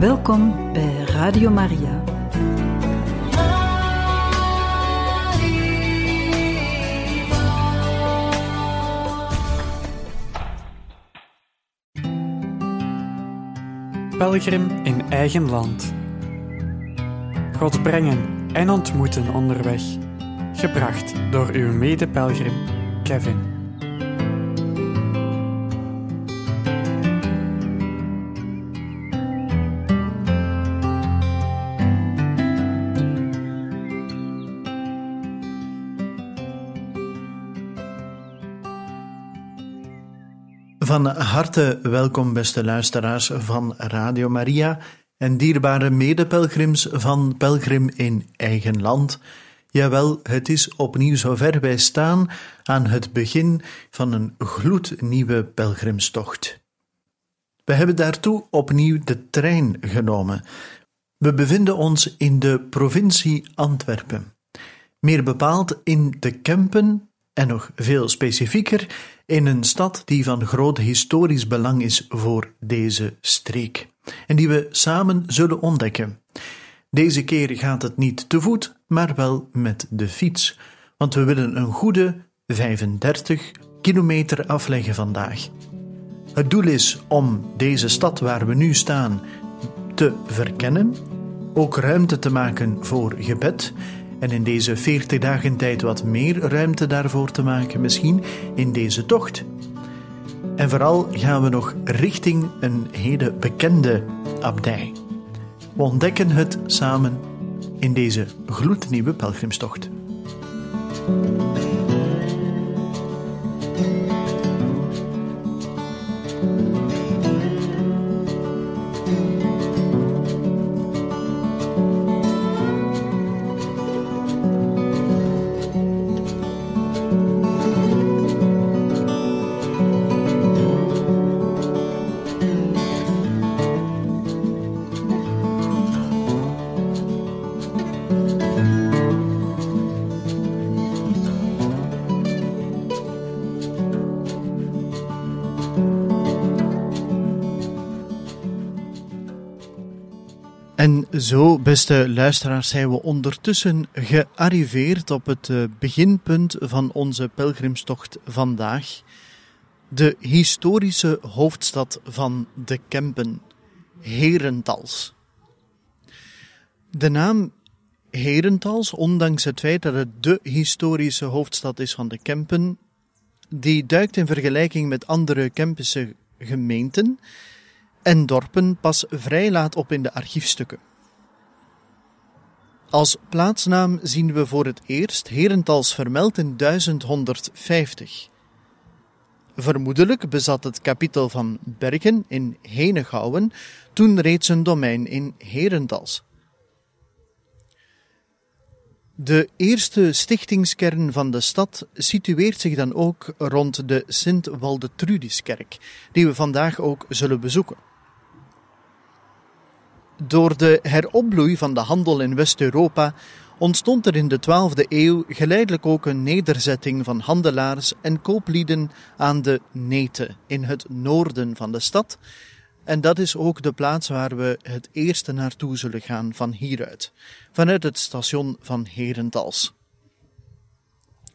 Welkom bij Radio Maria. Pelgrim in eigen land. God brengen en ontmoeten onderweg. Gebracht door uw mede-pelgrim Kevin. Van harte welkom, beste luisteraars van Radio Maria en dierbare medepelgrims van Pelgrim in Eigen Land. Jawel, het is opnieuw zover wij staan aan het begin van een gloednieuwe pelgrimstocht. We hebben daartoe opnieuw de trein genomen. We bevinden ons in de provincie Antwerpen. Meer bepaald in de Kempen en nog veel specifieker in een stad die van groot historisch belang is voor deze streek en die we samen zullen ontdekken. Deze keer gaat het niet te voet, maar wel met de fiets, want we willen een goede 35 kilometer afleggen vandaag. Het doel is om deze stad waar we nu staan te verkennen, ook ruimte te maken voor gebed en in deze 40 dagen tijd wat meer ruimte daarvoor te maken, misschien in deze tocht. En vooral gaan we nog richting een hele bekende abdij. We ontdekken het samen in deze gloednieuwe pelgrimstocht. Zo, beste luisteraars, zijn we ondertussen gearriveerd op het eh, beginpunt van onze pelgrimstocht vandaag. De historische hoofdstad van de Kempen, Herentals. De naam Herentals, ondanks het feit dat het de historische hoofdstad is van de Kempen, die duikt in vergelijking met andere Kempische gemeenten en dorpen pas vrij laat op in de archiefstukken. Als plaatsnaam zien we voor het eerst Herentals vermeld in 1150. Vermoedelijk bezat het kapitel van Bergen in Henegouwen toen reeds een domein in Herentals. De eerste stichtingskern van de stad situeert zich dan ook rond de Sint-Waldetrudiskerk, die we vandaag ook zullen bezoeken. Door de heropbloei van de handel in West-Europa ontstond er in de 12e eeuw geleidelijk ook een nederzetting van handelaars en kooplieden aan de Nete in het noorden van de stad. En dat is ook de plaats waar we het eerste naartoe zullen gaan van hieruit, vanuit het station van Herentals.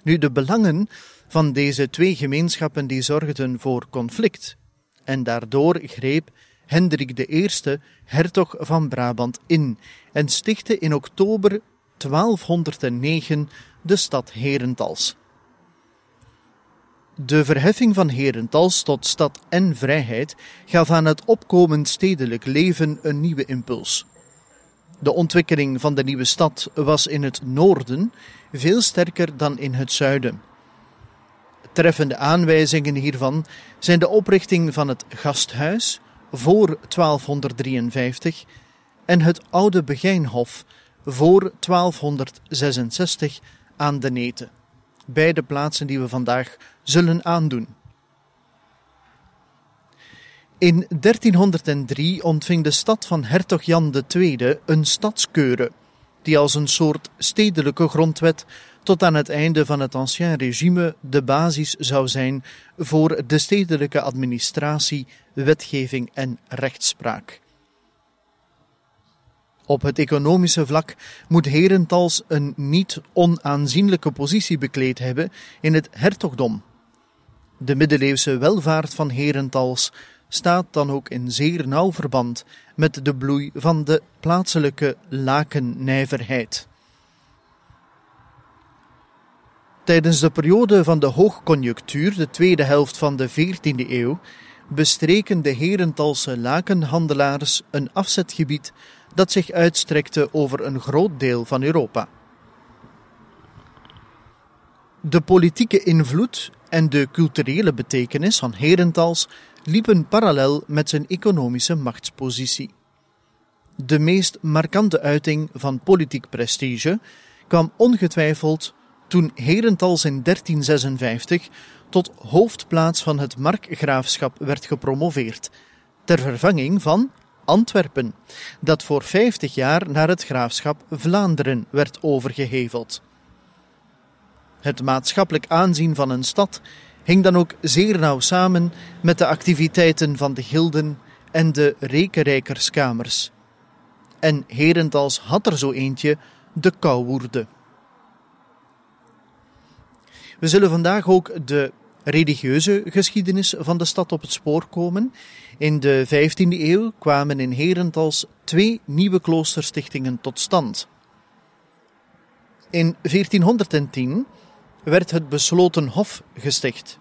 Nu, de belangen van deze twee gemeenschappen die zorgden voor conflict, en daardoor greep Hendrik I, hertog van Brabant, in en stichtte in oktober 1209 de stad Herentals. De verheffing van Herentals tot stad en vrijheid gaf aan het opkomend stedelijk leven een nieuwe impuls. De ontwikkeling van de nieuwe stad was in het noorden veel sterker dan in het zuiden. Treffende aanwijzingen hiervan zijn de oprichting van het gasthuis, voor 1253 en het Oude Begijnhof voor 1266 aan de Neten. Beide plaatsen die we vandaag zullen aandoen. In 1303 ontving de stad van hertog Jan II een stadskeure, die als een soort stedelijke grondwet tot aan het einde van het Ancien Regime de basis zou zijn voor de stedelijke administratie, wetgeving en rechtspraak. Op het economische vlak moet Herentals een niet onaanzienlijke positie bekleed hebben in het hertogdom. De middeleeuwse welvaart van Herentals staat dan ook in zeer nauw verband met de bloei van de plaatselijke lakennijverheid. Tijdens de periode van de hoogconjunctuur, de tweede helft van de 14e eeuw, bestreken de Herentalse lakenhandelaars een afzetgebied dat zich uitstrekte over een groot deel van Europa. De politieke invloed en de culturele betekenis van Herentals liepen parallel met zijn economische machtspositie. De meest markante uiting van politiek prestige kwam ongetwijfeld toen Herentals in 1356 tot hoofdplaats van het markgraafschap werd gepromoveerd, ter vervanging van Antwerpen, dat voor 50 jaar naar het graafschap Vlaanderen werd overgeheveld. Het maatschappelijk aanzien van een stad hing dan ook zeer nauw samen met de activiteiten van de gilden en de rekenrijkerskamers. En Herentals had er zo eentje, de Kouwoerde. We zullen vandaag ook de religieuze geschiedenis van de stad op het spoor komen. In de 15e eeuw kwamen in Herentals twee nieuwe kloosterstichtingen tot stand. In 1410 werd het besloten Hof gesticht.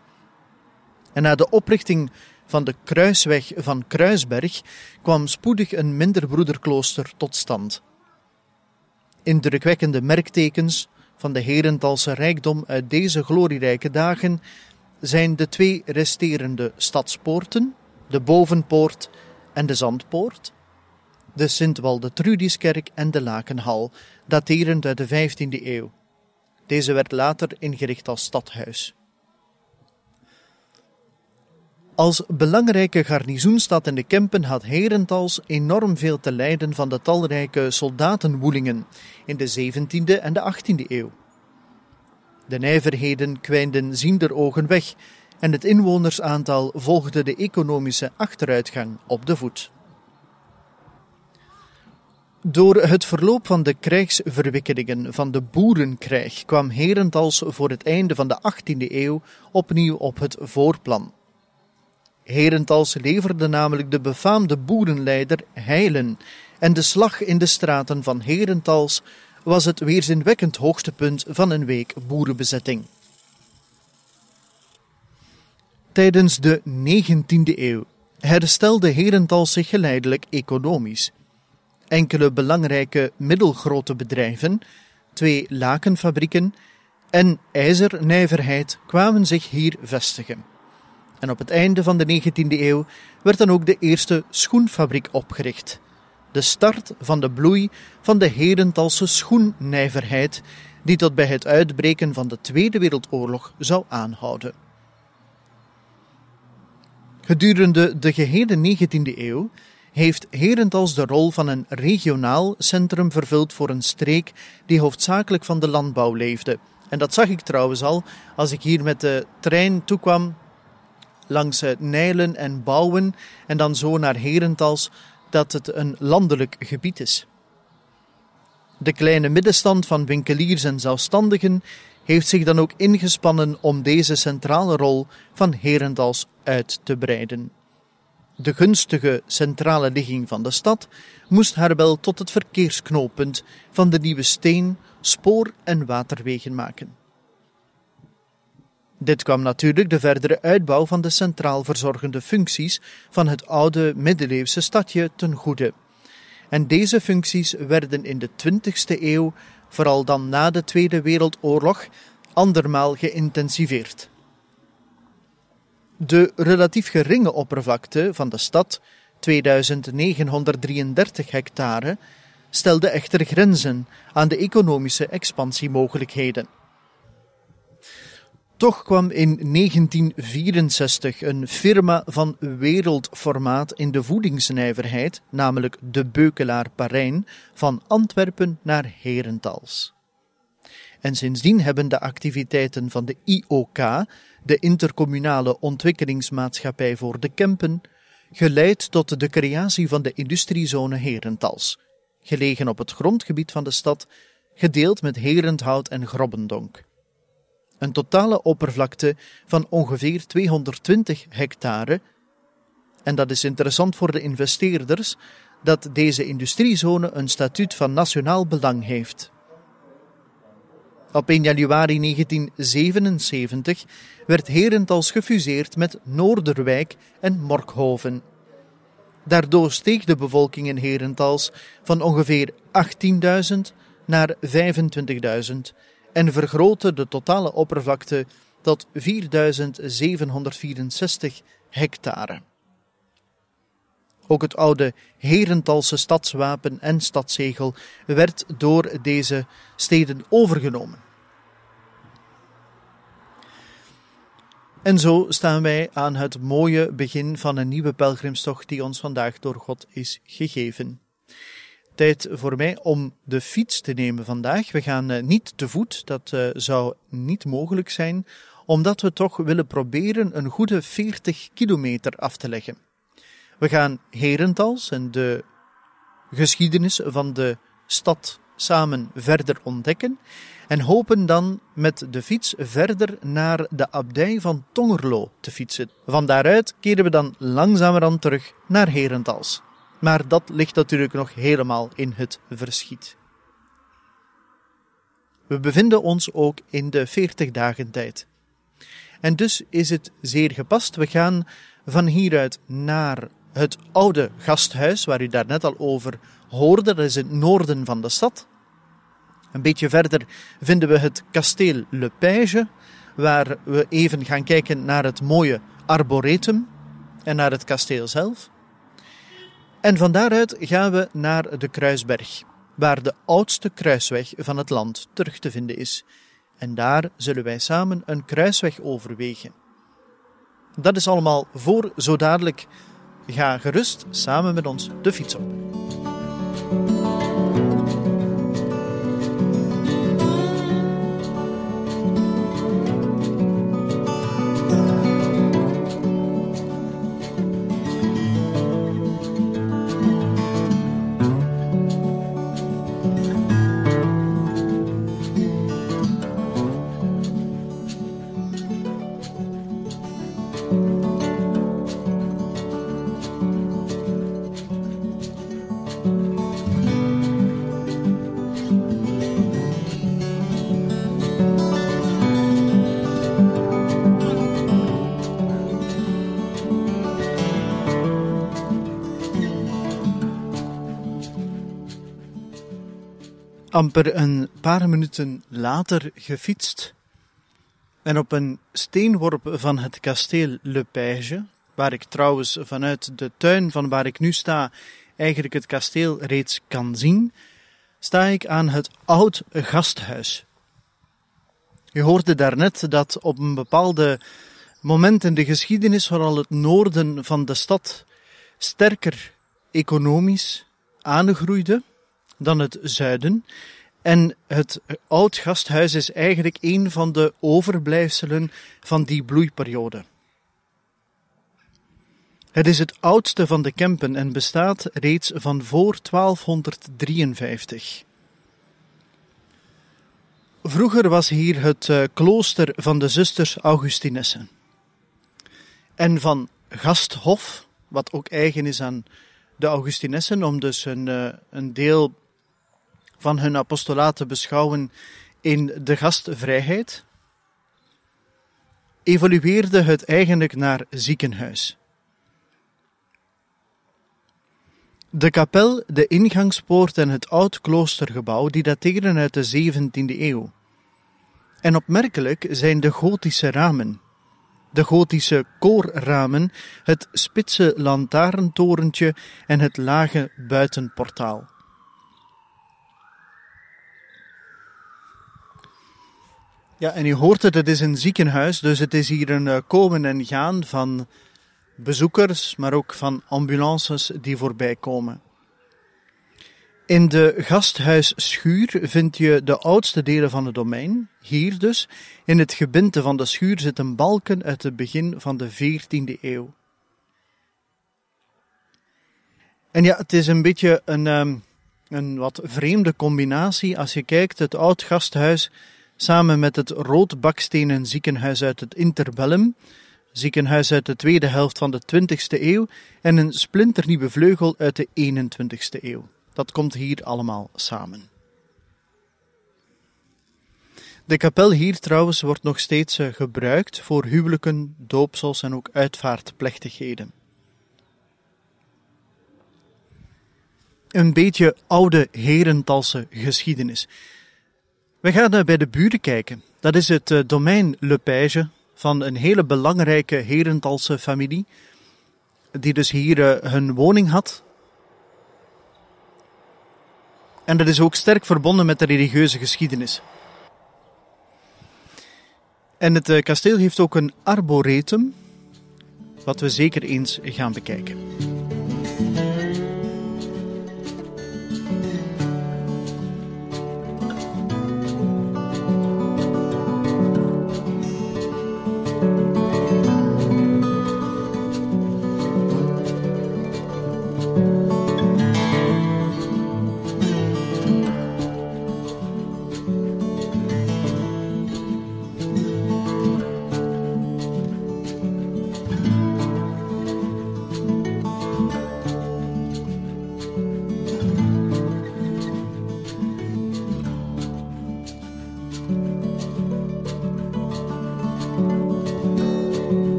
En na de oprichting van de kruisweg van Kruisberg kwam spoedig een minder broederklooster tot stand. Indrukwekkende merktekens van de Herentalse rijkdom uit deze glorierijke dagen zijn de twee resterende stadspoorten, de Bovenpoort en de Zandpoort, de Sint-Walde-Trudiskerk en de Lakenhal, daterend uit de 15e eeuw. Deze werd later ingericht als stadhuis. Als belangrijke garnizoenstad in de Kempen had Herentals enorm veel te lijden van de talrijke soldatenwoelingen in de 17e en de 18e eeuw. De nijverheden kwijnden ziender ogen weg en het inwonersaantal volgde de economische achteruitgang op de voet. Door het verloop van de krijgsverwikkelingen van de Boerenkrijg kwam Herentals voor het einde van de 18e eeuw opnieuw op het voorplan. Herentals leverde namelijk de befaamde boerenleider Heilen en de slag in de straten van Herentals was het weerzinwekkend hoogtepunt van een week boerenbezetting. Tijdens de 19e eeuw herstelde Herentals zich geleidelijk economisch. Enkele belangrijke middelgrote bedrijven, twee lakenfabrieken en ijzernijverheid kwamen zich hier vestigen. En op het einde van de 19e eeuw werd dan ook de eerste schoenfabriek opgericht. De start van de bloei van de Herentalse schoennijverheid, die tot bij het uitbreken van de Tweede Wereldoorlog zou aanhouden. Gedurende de gehele 19e eeuw heeft Herentals de rol van een regionaal centrum vervuld voor een streek die hoofdzakelijk van de landbouw leefde. En dat zag ik trouwens al als ik hier met de trein toekwam langs Nijlen en Bouwen en dan zo naar Herentals, dat het een landelijk gebied is. De kleine middenstand van winkeliers en zelfstandigen heeft zich dan ook ingespannen om deze centrale rol van Herentals uit te breiden. De gunstige centrale ligging van de stad moest haar wel tot het verkeersknooppunt van de nieuwe steen, spoor- en waterwegen maken. Dit kwam natuurlijk de verdere uitbouw van de centraal verzorgende functies van het oude middeleeuwse stadje ten goede. En deze functies werden in de 20e eeuw, vooral dan na de Tweede Wereldoorlog, andermaal geïntensiveerd. De relatief geringe oppervlakte van de stad, 2933 hectare, stelde echter grenzen aan de economische expansiemogelijkheden. Toch kwam in 1964 een firma van wereldformaat in de voedingsnijverheid, namelijk de Beukelaar Parijn, van Antwerpen naar Herentals. En sindsdien hebben de activiteiten van de IOK, de Intercommunale Ontwikkelingsmaatschappij voor de Kempen, geleid tot de creatie van de industriezone Herentals, gelegen op het grondgebied van de stad, gedeeld met Herenthout en Grobbendonk. Een totale oppervlakte van ongeveer 220 hectare. En dat is interessant voor de investeerders, dat deze industriezone een statuut van nationaal belang heeft. Op 1 januari 1977 werd Herentals gefuseerd met Noorderwijk en Morkhoven. Daardoor steeg de bevolking in Herentals van ongeveer 18.000 naar 25.000 en vergrootte de totale oppervlakte tot 4.764 hectare. Ook het oude Herentalse stadswapen en stadszegel werd door deze steden overgenomen. En zo staan wij aan het mooie begin van een nieuwe pelgrimstocht die ons vandaag door God is gegeven. Tijd voor mij om de fiets te nemen vandaag. We gaan eh, niet te voet, dat eh, zou niet mogelijk zijn, omdat we toch willen proberen een goede 40 kilometer af te leggen. We gaan Herentals en de geschiedenis van de stad samen verder ontdekken en hopen dan met de fiets verder naar de abdij van Tongerlo te fietsen. Van daaruit keren we dan langzamerhand terug naar Herentals. Maar dat ligt natuurlijk nog helemaal in het verschiet. We bevinden ons ook in de 40 dagen tijd. En dus is het zeer gepast. We gaan van hieruit naar het oude gasthuis, waar u daar net al over hoorde. Dat is het noorden van de stad. Een beetje verder vinden we het kasteel Le Page, waar we even gaan kijken naar het mooie arboretum en naar het kasteel zelf. En van daaruit gaan we naar de Kruisberg, waar de oudste kruisweg van het land terug te vinden is. En daar zullen wij samen een kruisweg overwegen. Dat is allemaal voor zo dadelijk. Ga gerust samen met ons de fiets op. amper een paar minuten later gefietst en op een steenworp van het kasteel Le Page, waar ik trouwens vanuit de tuin van waar ik nu sta eigenlijk het kasteel reeds kan zien, sta ik aan het oud gasthuis. Je hoorde daarnet dat op een bepaalde moment in de geschiedenis vooral het noorden van de stad sterker economisch aangroeide dan het zuiden. En het oud gasthuis is eigenlijk een van de overblijfselen van die bloeiperiode. Het is het oudste van de Kempen en bestaat reeds van voor 1253. Vroeger was hier het eh, klooster van de zusters Augustinessen. En van Gasthof, wat ook eigen is aan de Augustinessen, om dus een, eh, een deel van hun apostolaat te beschouwen in de gastvrijheid, evolueerde het eigenlijk naar ziekenhuis. De kapel, de ingangspoort en het oud kloostergebouw die dateren uit de 17e eeuw. En opmerkelijk zijn de gotische ramen. De gotische koorramen, het spitse lantaarntorentje en het lage buitenportaal. Ja, en je hoort het, het is een ziekenhuis, dus het is hier een eh, komen en gaan van bezoekers, maar ook van ambulances die voorbij komen. In de gasthuisschuur vind je de oudste delen van het domein. Hier dus, in het gebinte van de schuur zitten balken uit het begin van de 14e eeuw. En ja, het is een beetje een, um, Een wat vreemde combinatie als je kijkt het oud gasthuis samen met het rood bakstenen ziekenhuis uit het interbellum, ziekenhuis uit de tweede helft van de 20e eeuw en een splinternieuwe vleugel uit de 21e eeuw. Dat komt hier allemaal samen. De kapel hier trouwens wordt nog steeds eh, gebruikt voor huwelijken, doopsels en ook uitvaartplechtigheden. Een beetje oude herentalse geschiedenis. We gaan eh, bij de buren kijken. Dat is het eh, domein Le Page van een hele belangrijke herentalse familie, die dus hier hun woning had. En dat is ook sterk verbonden met de religieuze geschiedenis. En het eh, kasteel heeft ook een arboretum, wat we zeker eens gaan bekijken.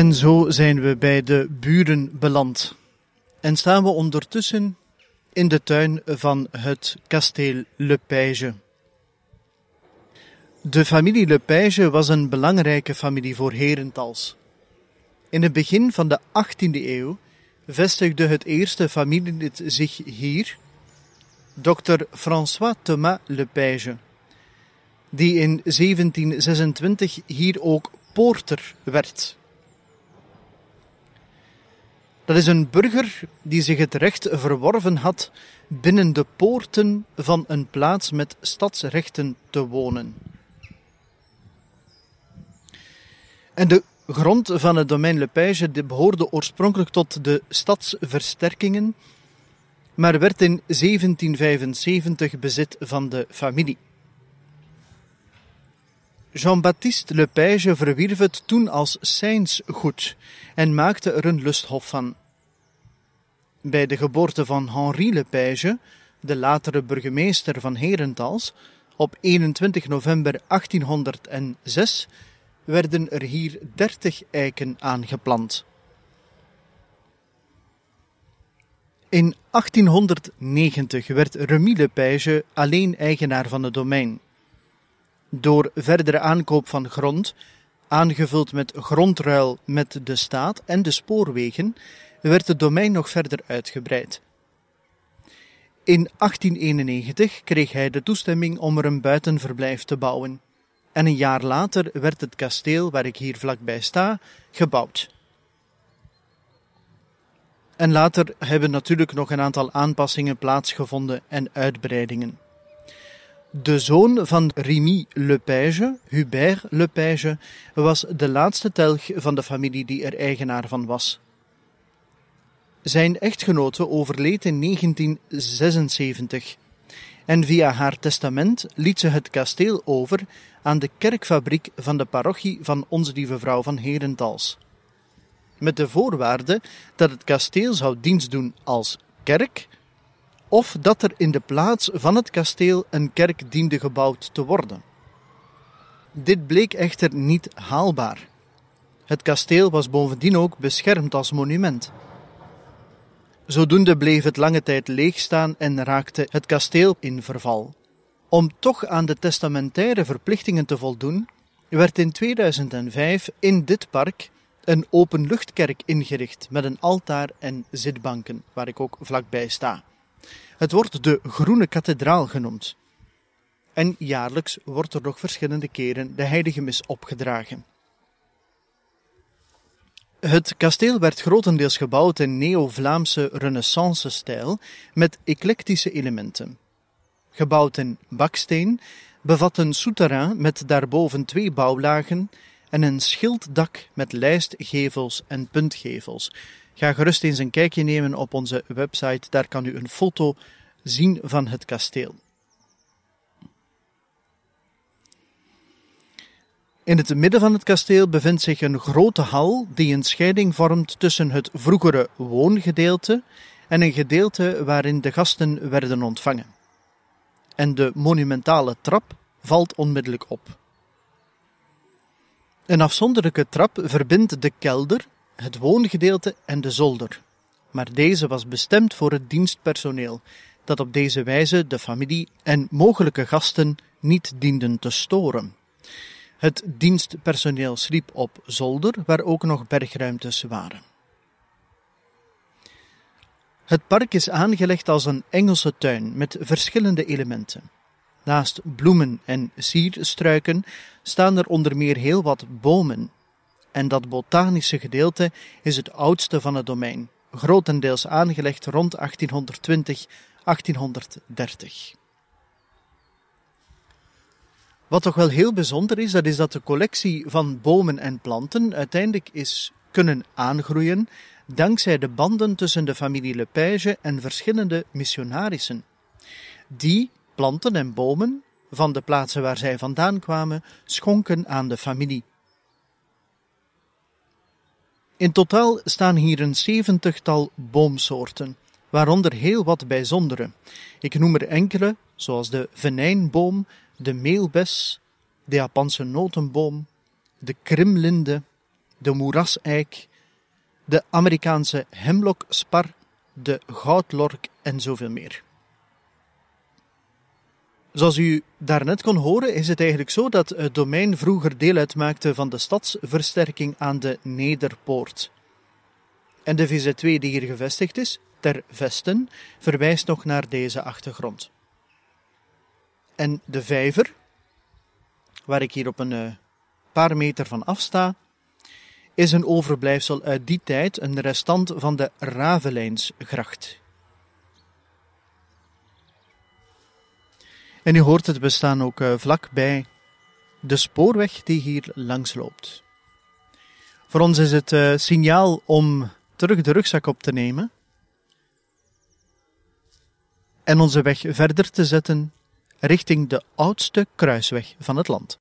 En zo zijn we bij de buren beland. En staan we ondertussen in de tuin van het kasteel Le Page. De familie Le Page was een belangrijke familie voor Herentals. In het begin van de 18e eeuw vestigde het eerste familielid zich hier, Dr. François Thomas Le Page, die in 1726 hier ook poorter werd. Dat is een burger die zich het recht verworven had binnen de poorten van een plaats met stadsrechten te wonen. En de grond van het domein Le Page behoorde oorspronkelijk tot de stadsversterkingen, maar werd in 1775 bezit van de familie. Jean-Baptiste Lepage verwierf het toen als goed en maakte er een lusthof van. Bij de geboorte van Henri Lepage, de latere burgemeester van Herentals, op 21 november 1806 werden er hier dertig eiken aangeplant. In 1890 werd Remy Lepage alleen eigenaar van het domein. Door verdere aankoop van grond, aangevuld met grondruil met de staat en de spoorwegen, werd het domein nog verder uitgebreid. In 1891 kreeg hij de toestemming om er een buitenverblijf te bouwen. En een jaar later werd het kasteel, waar ik hier vlakbij sta, gebouwd. En later hebben natuurlijk nog een aantal aanpassingen plaatsgevonden en uitbreidingen. De zoon van Remy Lepage, Hubert Lepage, was de laatste telg van de familie die er eigenaar van was. Zijn echtgenote overleed in 1976 en via haar testament liet ze het kasteel over aan de kerkfabriek van de parochie van Onze Lieve Vrouw van Herentals. Met de voorwaarde dat het kasteel zou dienst doen als kerk of dat er in de plaats van het kasteel een kerk diende gebouwd te worden. Dit bleek echter niet haalbaar. Het kasteel was bovendien ook beschermd als monument. Zodoende bleef het lange tijd leeg staan en raakte het kasteel in verval. Om toch aan de testamentaire verplichtingen te voldoen, werd in 2005 in dit park een openluchtkerk ingericht met een altaar en zitbanken, waar ik ook vlakbij sta. Het wordt de Groene Kathedraal genoemd. En jaarlijks wordt er nog verschillende keren de heilige mis opgedragen. Het kasteel werd grotendeels gebouwd in neo-Vlaamse renaissance-stijl met eclectische elementen. Gebouwd in baksteen, bevat een souterrain met daarboven twee bouwlagen en een schilddak met lijstgevels en puntgevels, Ga gerust eens een kijkje nemen op onze website, daar kan u een foto zien van het kasteel. In het midden van het kasteel bevindt zich een grote hal die een scheiding vormt tussen het vroegere woongedeelte en een gedeelte waarin de gasten werden ontvangen. En de monumentale trap valt onmiddellijk op. Een afzonderlijke trap verbindt de kelder, het woongedeelte en de zolder, maar deze was bestemd voor het dienstpersoneel, dat op deze wijze de familie en mogelijke gasten niet dienden te storen. Het dienstpersoneel sliep op zolder, waar ook nog bergruimtes waren. Het park is aangelegd als een Engelse tuin met verschillende elementen. Naast bloemen en sierstruiken staan er onder meer heel wat bomen. En dat botanische gedeelte is het oudste van het domein, grotendeels aangelegd rond 1820-1830. Wat toch wel heel bijzonder is, dat is dat de collectie van bomen en planten uiteindelijk is kunnen aangroeien dankzij de banden tussen de familie Lepage en verschillende missionarissen. Die planten en bomen van de plaatsen waar zij vandaan kwamen schonken aan de familie. In totaal staan hier een zeventigtal boomsoorten, waaronder heel wat bijzondere. Ik noem er enkele, zoals de venijnboom, de meelbes, de Japanse notenboom, de krimlinde, de moeraseik, de Amerikaanse hemlockspar, de goudlork en zoveel meer. Zoals u daarnet kon horen, is het eigenlijk zo dat het domein vroeger deel uitmaakte van de stadsversterking aan de Nederpoort. En de VZ2 die hier gevestigd is, ter Vesten, verwijst nog naar deze achtergrond. En de vijver, waar ik hier op een uh, paar meter van afsta, is een overblijfsel uit die tijd, een restant van de Ravelijnsgracht. En u hoort het, bestaan ook uh, vlakbij de spoorweg die hier langs loopt. Voor ons is het uh, signaal om terug de rugzak op te nemen en onze weg verder te zetten richting de oudste kruisweg van het land.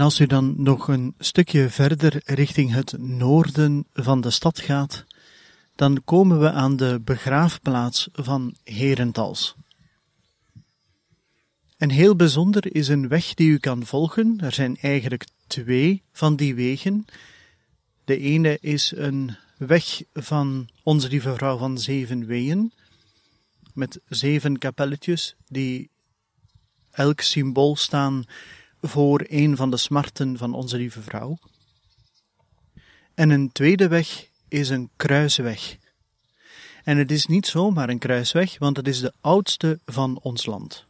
En als u dan nog een stukje verder richting het noorden van de stad gaat, dan komen we aan de begraafplaats van Herentals. En heel bijzonder is een weg die u kan volgen. Er zijn eigenlijk twee van die wegen. De ene is een weg van Onze Lieve Vrouw van Zeven Weeën, met zeven kapelletjes die elk symbool staan voor een van de smarten van Onze Lieve Vrouw. En een tweede weg is een kruisweg. En het is niet zomaar een kruisweg, want het is de oudste van ons land.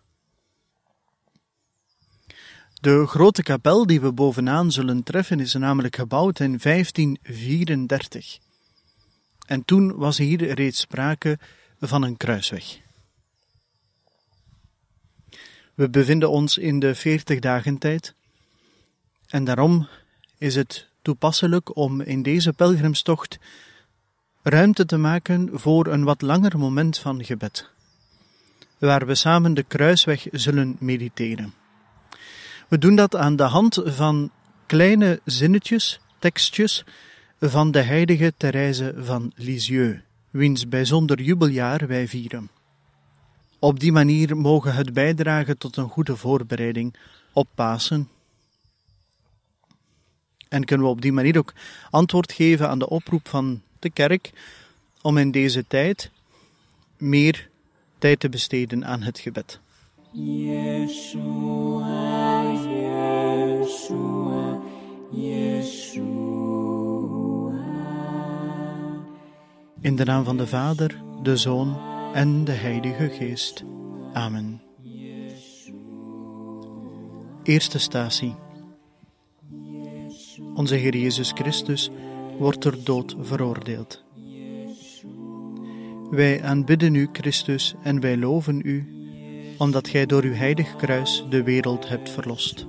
De grote kapel die we bovenaan zullen treffen is namelijk gebouwd in 1534. En toen was hier reeds sprake van een kruisweg. We bevinden ons in de 40 dagen tijd en daarom is het toepasselijk om in deze pelgrimstocht ruimte te maken voor een wat langer moment van gebed, waar we samen de kruisweg zullen mediteren. We doen dat aan de hand van kleine zinnetjes, tekstjes van de heilige Therese van Lisieux, wiens bijzonder jubeljaar wij vieren. Op die manier mogen het bijdragen tot een goede voorbereiding op Pasen. En kunnen we op die manier ook antwoord geven aan de oproep van de kerk om in deze tijd meer tijd te besteden aan het gebed. In de naam van de Vader, de Zoon en de Heilige Geest. Amen. Eerste statie. Onze Heer Jezus Christus wordt ter dood veroordeeld. Wij aanbidden u, Christus, en wij loven u omdat gij door uw heilig kruis de wereld hebt verlost.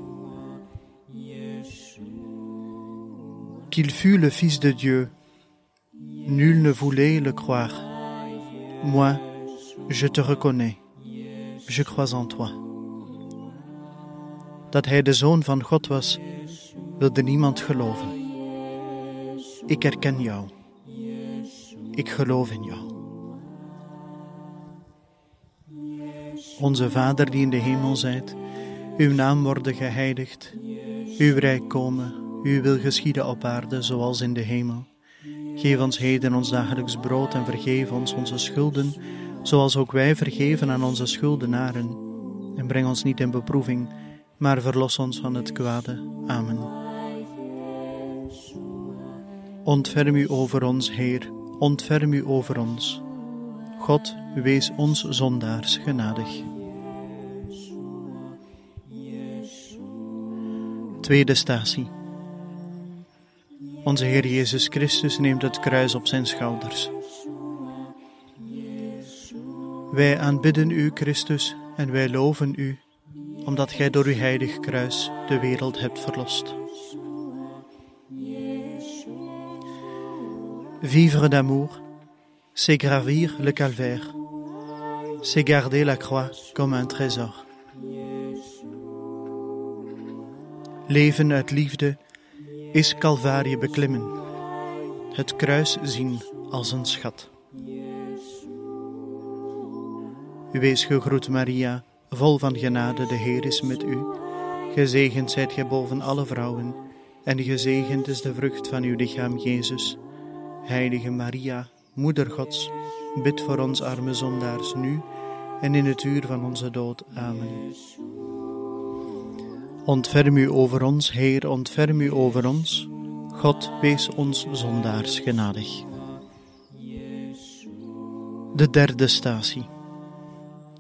Qu'il fut le Fils de Dieu, nul ne voulait le croire. Moi, je te reconnais, je crois en toi. Dat hij de Zoon van God was, wilde niemand geloven. Ik herken jou. Ik geloof in jou. Onze Vader die in de hemel zijt, uw naam worden geheiligd, uw rijk komen, uw wil geschieden op aarde zoals in de hemel. Geef ons heden ons dagelijks brood en vergeef ons onze schulden, zoals ook wij vergeven aan onze schuldenaren. En breng ons niet in beproeving, maar verlos ons van het kwade. Amen. Ontferm u over ons, Heer, ontferm u over ons. God, wees ons zondaars genadig. Tweede statie. Onze Heer Jezus Christus neemt het kruis op zijn schouders. Wij aanbidden u, Christus, en wij loven u, omdat gij door uw heilig kruis de wereld hebt verlost. Vivre d'amour c'est gravir le calvaire, c'est garder la croix comme un trésor. Leven uit liefde is Calvarie beklimmen, het kruis zien als een schat. Wees gegroet Maria, vol van genade, de Heer is met u. Gezegend zijt gij boven alle vrouwen, en gezegend is de vrucht van uw lichaam, Jezus. Heilige Maria, Moeder Gods, bid voor ons arme zondaars nu en in het uur van onze dood. Amen. Ontferm u over ons, Heer, ontferm u over ons. God, wees ons zondaars genadig. De derde statie.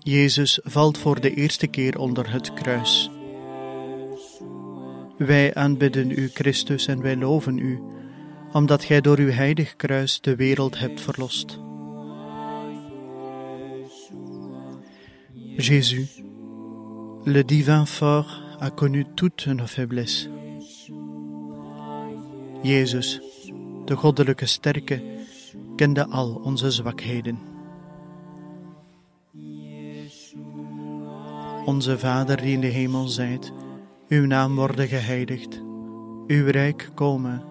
Jezus valt voor de eerste keer onder het kruis. Wij aanbidden u, Christus, en wij loven u omdat gij door uw heilig kruis de wereld hebt verlost. Jésus, le divin fort a connu toutes nos faiblesses. Jezus, de goddelijke sterke, kende al onze zwakheden. Onze Vader die in de hemel zijt, Uw naam worden geheiligd, uw rijk komen,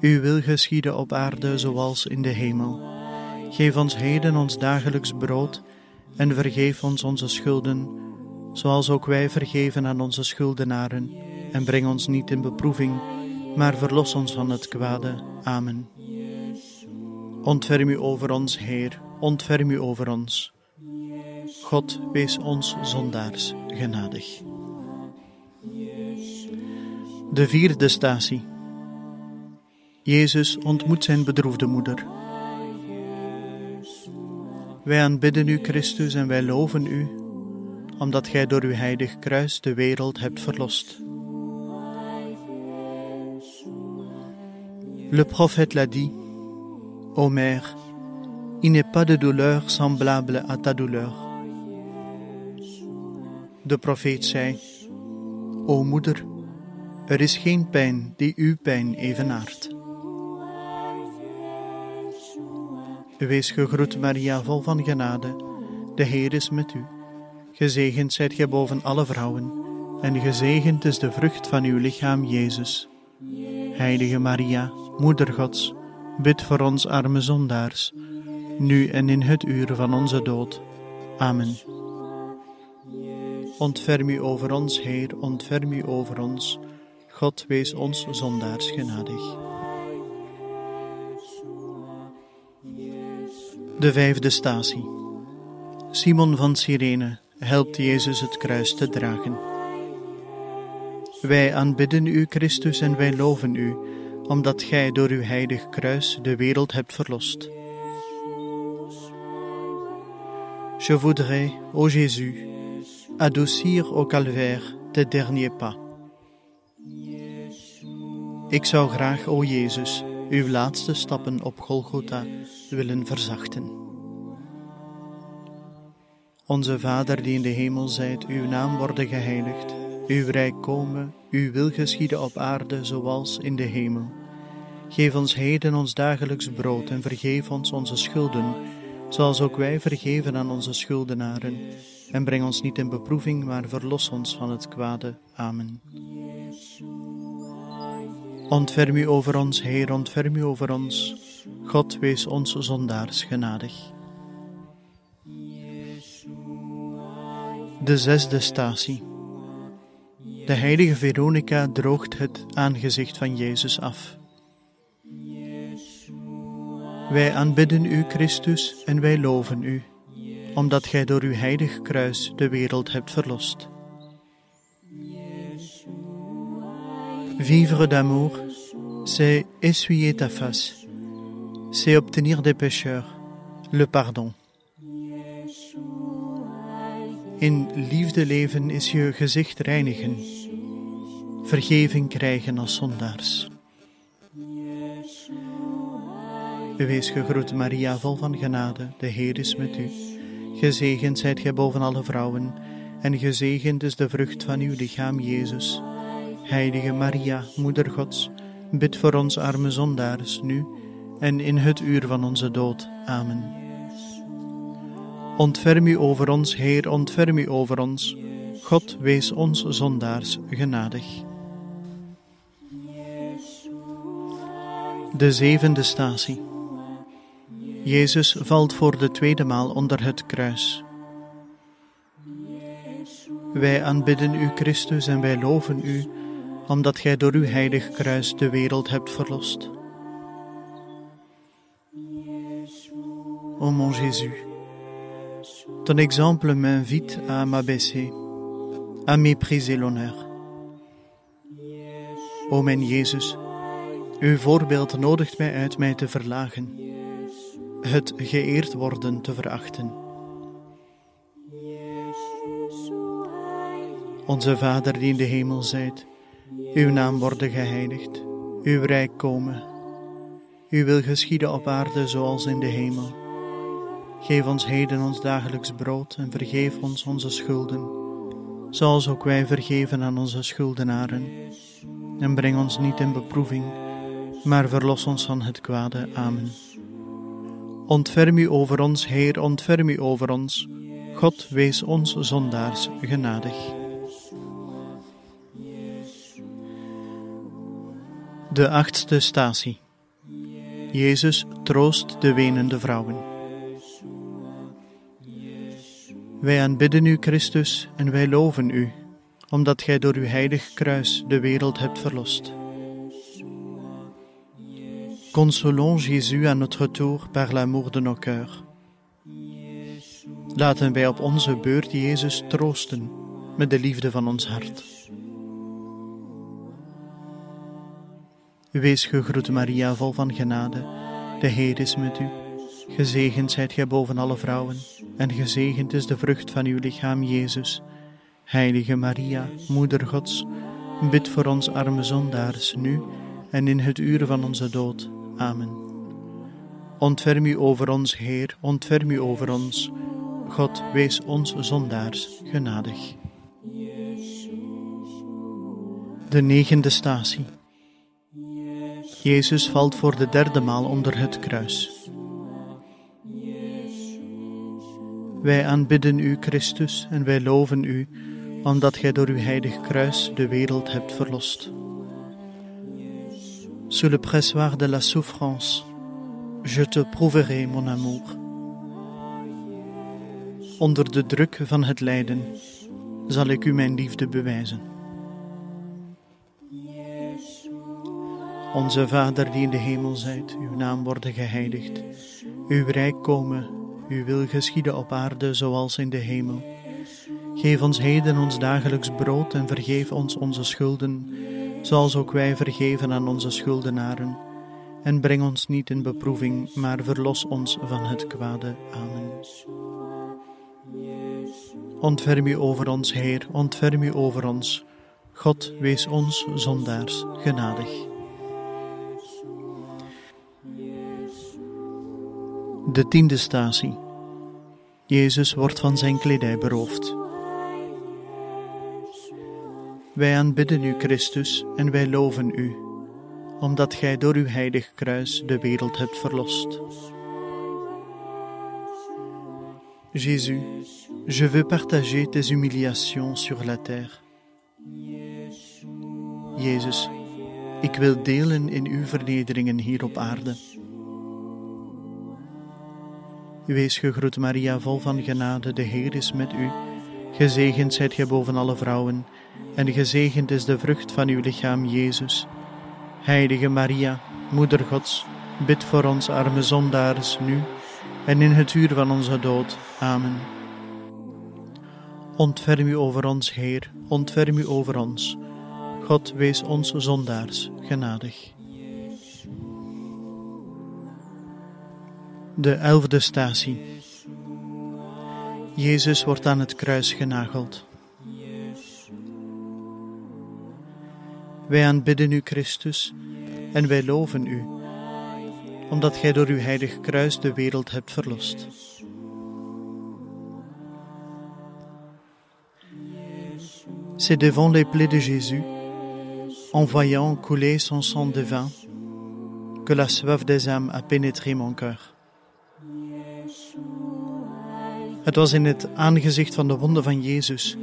uw wil geschieden op aarde zoals in de hemel. Geef ons heden ons dagelijks brood en vergeef ons onze schulden, zoals ook wij vergeven aan onze schuldenaren. En breng ons niet in beproeving, maar verlos ons van het kwade. Amen. Ontferm u over ons, Heer, ontferm u over ons. God, wees ons zondaars genadig. De vierde statie. Jezus ontmoet zijn bedroefde moeder. Wij aanbidden u, Christus, en wij loven u, omdat gij door uw heilig kruis de wereld hebt verlost. Le prophète l'a dit, Ô mère, il n'est pas de douleur semblable à ta douleur. De profeet zei, O moeder, er is geen pijn die uw pijn evenaart. Wees gegroet, Maria, vol van genade. De Heer is met u. Gezegend zijt gij boven alle vrouwen, en gezegend is de vrucht van uw lichaam, Jezus. Heilige Maria, Moeder Gods, bid voor ons arme zondaars, nu en in het uur van onze dood. Amen. Ontferm u over ons, Heer, ontferm u over ons. God wees ons zondaars genadig. De vijfde statie. Simon van Cyrene helpt Jezus het kruis te dragen. Wij aanbidden u, Christus, en wij loven u, omdat gij door uw heilig kruis de wereld hebt verlost. Je voudrais, ô Jésus, adoucir au calvaire tes derniers pas. Ik zou graag, o Jezus, uw laatste stappen op Golgotha willen verzachten. Onze Vader die in de hemel zijt, uw naam worden geheiligd, uw rijk komen, uw wil geschieden op aarde zoals in de hemel. Geef ons heden ons dagelijks brood en vergeef ons onze schulden, zoals ook wij vergeven aan onze schuldenaren. En breng ons niet in beproeving, maar verlos ons van het kwade. Amen. Ontferm u over ons, Heer, ontferm u over ons. God wees ons zondaars genadig. De zesde statie. De heilige Veronica droogt het aangezicht van Jezus af. Wij aanbidden u, Christus, en wij loven u, omdat gij door uw heilig kruis de wereld hebt verlost. Vivre d'amour, c'est essuyer ta face, c'est obtenir des pécheurs le pardon. In liefde leven is je gezicht reinigen, vergeving krijgen als zondaars. Wees gegroet, Maria, vol van genade, de Heer is met u. Gezegend zijt gij boven alle vrouwen, en gezegend is de vrucht van uw lichaam, Jezus. Heilige Maria, Moeder Gods, bid voor ons arme zondaars, nu en in het uur van onze dood. Amen. Ontferm u over ons, Heer, ontferm u over ons. God wees ons zondaars genadig. De zevende statie. Jezus valt voor de tweede maal onder het kruis. Wij aanbidden u, Christus, en wij loven u, omdat gij door uw heilig kruis de wereld hebt verlost. Ô mon Jésus, ton exemple m'invite à m'abaisser, à mépriser l'honneur. O mijn Jezus, uw voorbeeld nodigt mij uit mij te verlagen, het geëerd worden te verachten. Onze Vader die in de hemel zijt, uw naam worden geheiligd, uw rijk komen, uw wil geschieden op aarde zoals in de hemel. Geef ons heden ons dagelijks brood en vergeef ons onze schulden, zoals ook wij vergeven aan onze schuldenaren. En breng ons niet in beproeving, maar verlos ons van het kwade. Amen. Ontferm u over ons, Heer, ontferm u over ons. God wees ons zondaars genadig. De achtste statie. Jezus troost de wenende vrouwen. Wij aanbidden u, Christus, en wij loven u, omdat gij door uw heilig kruis de wereld hebt verlost. Consolons Jésus à notre tour par l'amour de nos cœurs. Laten wij op onze beurt Jezus troosten met de liefde van ons hart. Wees gegroet, Maria, vol van genade. De Heer is met u. Gezegend zijt gij boven alle vrouwen, en gezegend is de vrucht van uw lichaam, Jezus. Heilige Maria, Moeder Gods, bid voor ons arme zondaars, nu en in het uur van onze dood. Amen. Ontferm u over ons, Heer, ontferm u over ons. God, wees ons zondaars genadig. De negende statie. Jezus valt voor de derde maal onder het kruis. Wij aanbidden u, Christus, en wij loven u, omdat gij door uw heilig kruis de wereld hebt verlost. Sous le pressoir de la souffrance, je te prouverai mon amour. Onder de druk van het lijden zal ik u mijn liefde bewijzen. Onze Vader die in de hemel zijt, uw naam worden geheiligd. Uw rijk komen, uw wil geschieden op aarde zoals in de hemel. Geef ons heden ons dagelijks brood en vergeef ons onze schulden, zoals ook wij vergeven aan onze schuldenaren. En breng ons niet in beproeving, maar verlos ons van het kwade. Amen. Ontferm u over ons, Heer, ontferm u over ons. God, wees ons zondaars genadig. De tiende statie. Jezus wordt van zijn kledij beroofd. Wij aanbidden u, Christus, en wij loven u, omdat gij door uw heilig kruis de wereld hebt verlost. Jésus, je veux partager tes humiliations sur la terre. Jezus, ik wil delen in uw vernederingen hier op aarde. Wees gegroet, Maria, vol van genade, de Heer is met u. Gezegend zijt gij boven alle vrouwen, en gezegend is de vrucht van uw lichaam, Jezus. Heilige Maria, Moeder Gods, bid voor ons arme zondaars nu en in het uur van onze dood. Amen. Ontferm u over ons, Heer, ontferm u over ons. God, wees ons zondaars genadig. De elfde statie. Jezus wordt aan het kruis genageld. Wij aanbidden u, Christus, en wij loven u, omdat gij door uw heilig kruis de wereld hebt verlost. C'est devant les plaies de Jésus, en voyant couler son sang divin, que la soif des âmes a pénétré mon cœur. Het was in het aangezicht van de wonden van Jezus,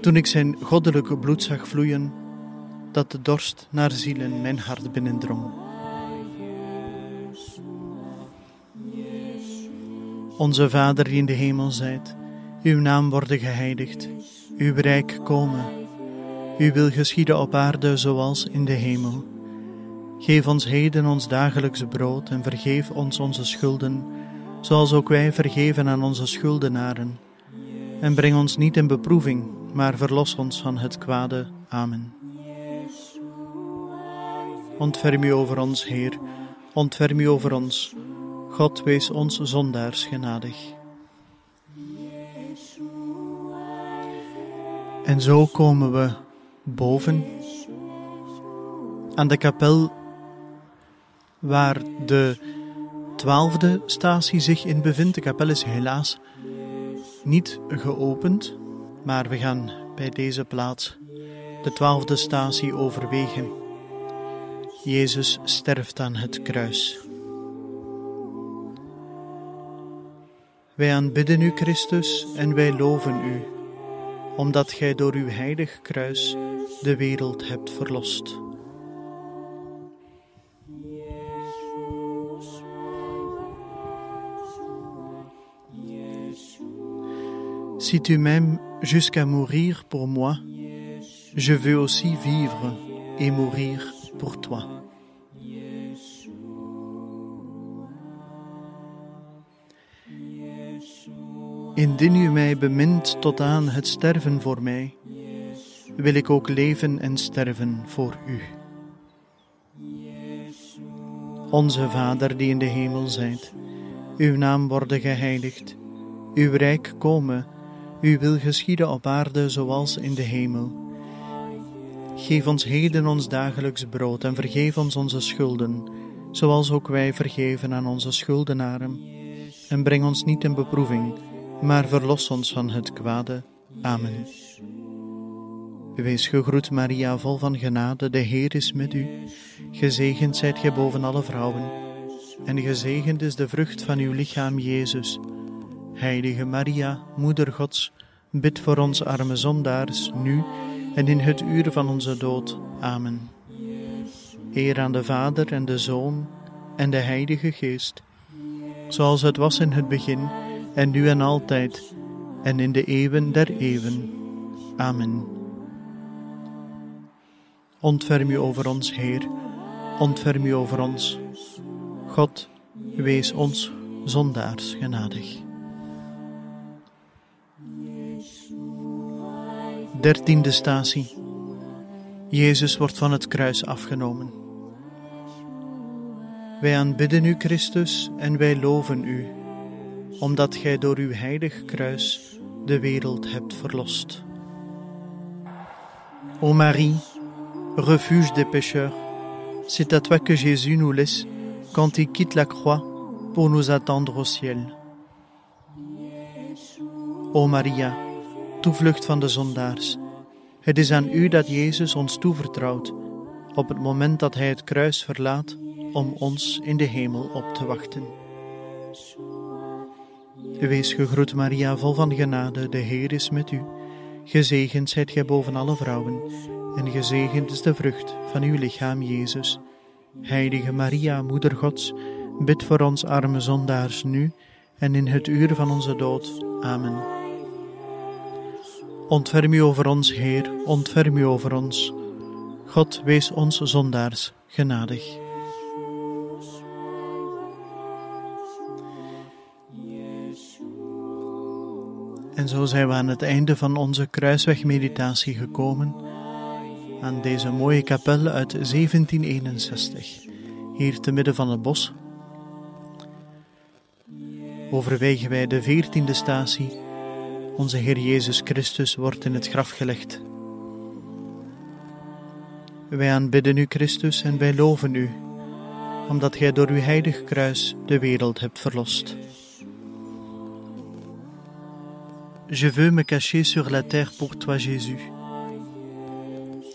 toen ik zijn goddelijke bloed zag vloeien, dat de dorst naar zielen mijn hart binnendrong. Onze Vader die in de hemel zijt, uw naam worden geheiligd, uw rijk komen, uw wil geschieden op aarde zoals in de hemel. Geef ons heden ons dagelijks brood en vergeef ons onze schulden, zoals ook wij vergeven aan onze schuldenaren. En breng ons niet in beproeving, maar verlos ons van het kwade. Amen. Ontferm u over ons, Heer, ontferm u over ons. God wees ons zondaars genadig. En zo komen we boven aan de kapel waar de twaalfde statie zich in bevindt. De kapel is helaas niet geopend, maar we gaan bij deze plaats de twaalfde statie overwegen. Jezus sterft aan het kruis. Wij aanbidden u, Christus, en wij loven u, omdat gij door uw heilig kruis de wereld hebt verlost. Si tu m'aimes jusqu'à mourir pour moi, je veux aussi vivre et mourir pour toi. Indien u mij bemint tot aan het sterven voor mij, wil ik ook leven en sterven voor u. Onze Vader die in de hemel zijt, uw naam worden geheiligd, uw rijk komen, uw wil geschieden op aarde zoals in de hemel. Geef ons heden ons dagelijks brood en vergeef ons onze schulden, zoals ook wij vergeven aan onze schuldenaren. En breng ons niet in beproeving, maar verlos ons van het kwade. Amen. Wees gegroet, Maria, vol van genade, de Heer is met u. Gezegend zijt gij boven alle vrouwen, en gezegend is de vrucht van uw lichaam, Jezus. Heilige Maria, Moeder Gods, bid voor ons arme zondaars, nu en in het uur van onze dood. Amen. Eer aan de Vader en de Zoon en de Heilige Geest, zoals het was in het begin, en nu en altijd, en in de eeuwen der eeuwen. Amen. Ontferm u over ons, Heer, ontferm u over ons. God, wees ons zondaars genadig. Dertiende statie. Jezus wordt van het kruis afgenomen. Wij aanbidden u, Christus, en wij loven u, omdat gij door uw heilig kruis de wereld hebt verlost. O Marie, refuge des pécheurs, c'est à toi que Jésus nous laisse quand il quitte la croix pour nous attendre au ciel. O Maria, toevlucht van de zondaars, het is aan u dat Jezus ons toevertrouwt op het moment dat hij het kruis verlaat om ons in de hemel op te wachten. Wees gegroet Maria, vol van genade, de Heer is met u. Gezegend zijt gij boven alle vrouwen, en gezegend is de vrucht van uw lichaam, Jezus. Heilige Maria, Moeder Gods, bid voor ons arme zondaars nu en in het uur van onze dood. Amen. Ontferm u over ons, Heer, ontferm u over ons. God, wees ons zondaars genadig. En zo zijn we aan het einde van onze kruiswegmeditatie gekomen, aan deze mooie kapel uit 1761, hier te midden van het bos. Overwegen wij de veertiende statie, onze Heer Jezus Christus wordt in het graf gelegd. Wij aanbidden u, Christus, en wij loven u, omdat gij door uw heilig kruis de wereld hebt verlost. Je veux me cacher sur la terre pour toi, Jésus.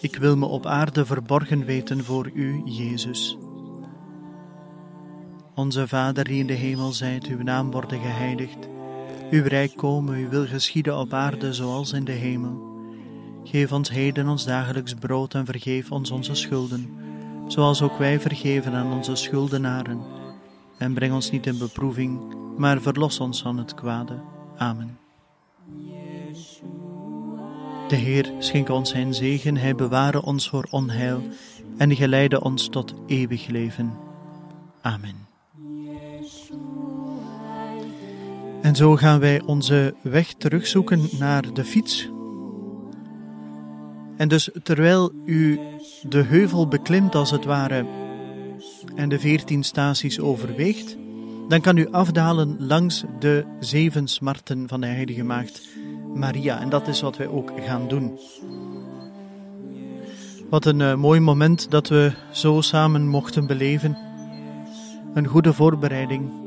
Ik wil me op aarde verborgen weten voor u, Jezus. Onze Vader die in de hemel zijt, uw naam worden geheiligd. Uw rijk komen, uw wil geschieden op aarde zoals in de hemel. Geef ons heden ons dagelijks brood en vergeef ons onze schulden, zoals ook wij vergeven aan onze schuldenaren. En breng ons niet in beproeving, maar verlos ons van het kwade. Amen. De Heer schenke ons zijn zegen, Hij beware ons voor onheil en geleide ons tot eeuwig leven. Amen. En zo gaan wij onze weg terugzoeken naar de fiets. En dus terwijl u de heuvel beklimt als het ware en de veertien staties overweegt, dan kan u afdalen langs de zeven smarten van de Heilige Maagd Maria. En dat is wat wij ook gaan doen. Wat een uh, mooi moment dat we zo samen mochten beleven. Een goede voorbereiding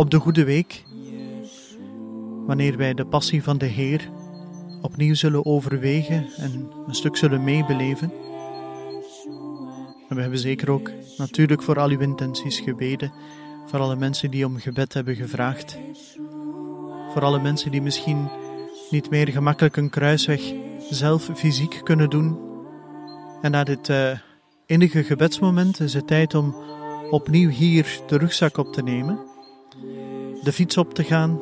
op de Goede Week, wanneer wij de passie van de Heer opnieuw zullen overwegen en een stuk zullen meebeleven. En we hebben zeker ook natuurlijk voor al uw intenties gebeden, voor alle mensen die om gebed hebben gevraagd. Voor alle mensen die misschien niet meer gemakkelijk een kruisweg zelf fysiek kunnen doen. En na dit uh, innige gebedsmoment is het tijd om opnieuw hier de rugzak op te nemen, de fiets op te gaan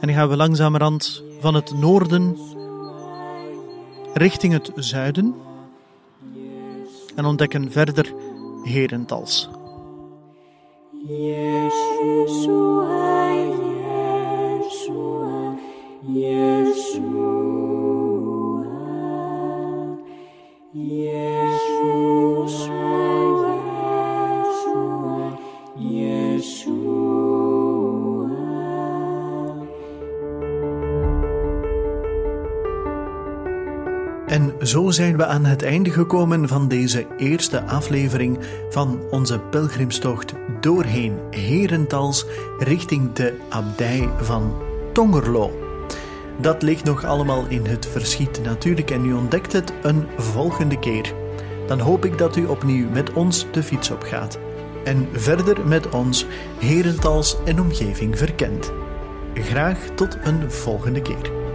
En gaan we langzamerhand van het noorden richting het zuiden en ontdekken verder Herentals. Yeshua, Yeshua, Yeshua, En zo zijn we aan het einde gekomen van deze eerste aflevering van onze pelgrimstocht doorheen Herentals richting de abdij van Tongerlo. Dat ligt nog allemaal in het verschiet natuurlijk en u ontdekt het een volgende keer. Dan hoop ik dat u opnieuw met ons de fiets op gaat en verder met ons Herentals en omgeving verkent. Graag tot een volgende keer.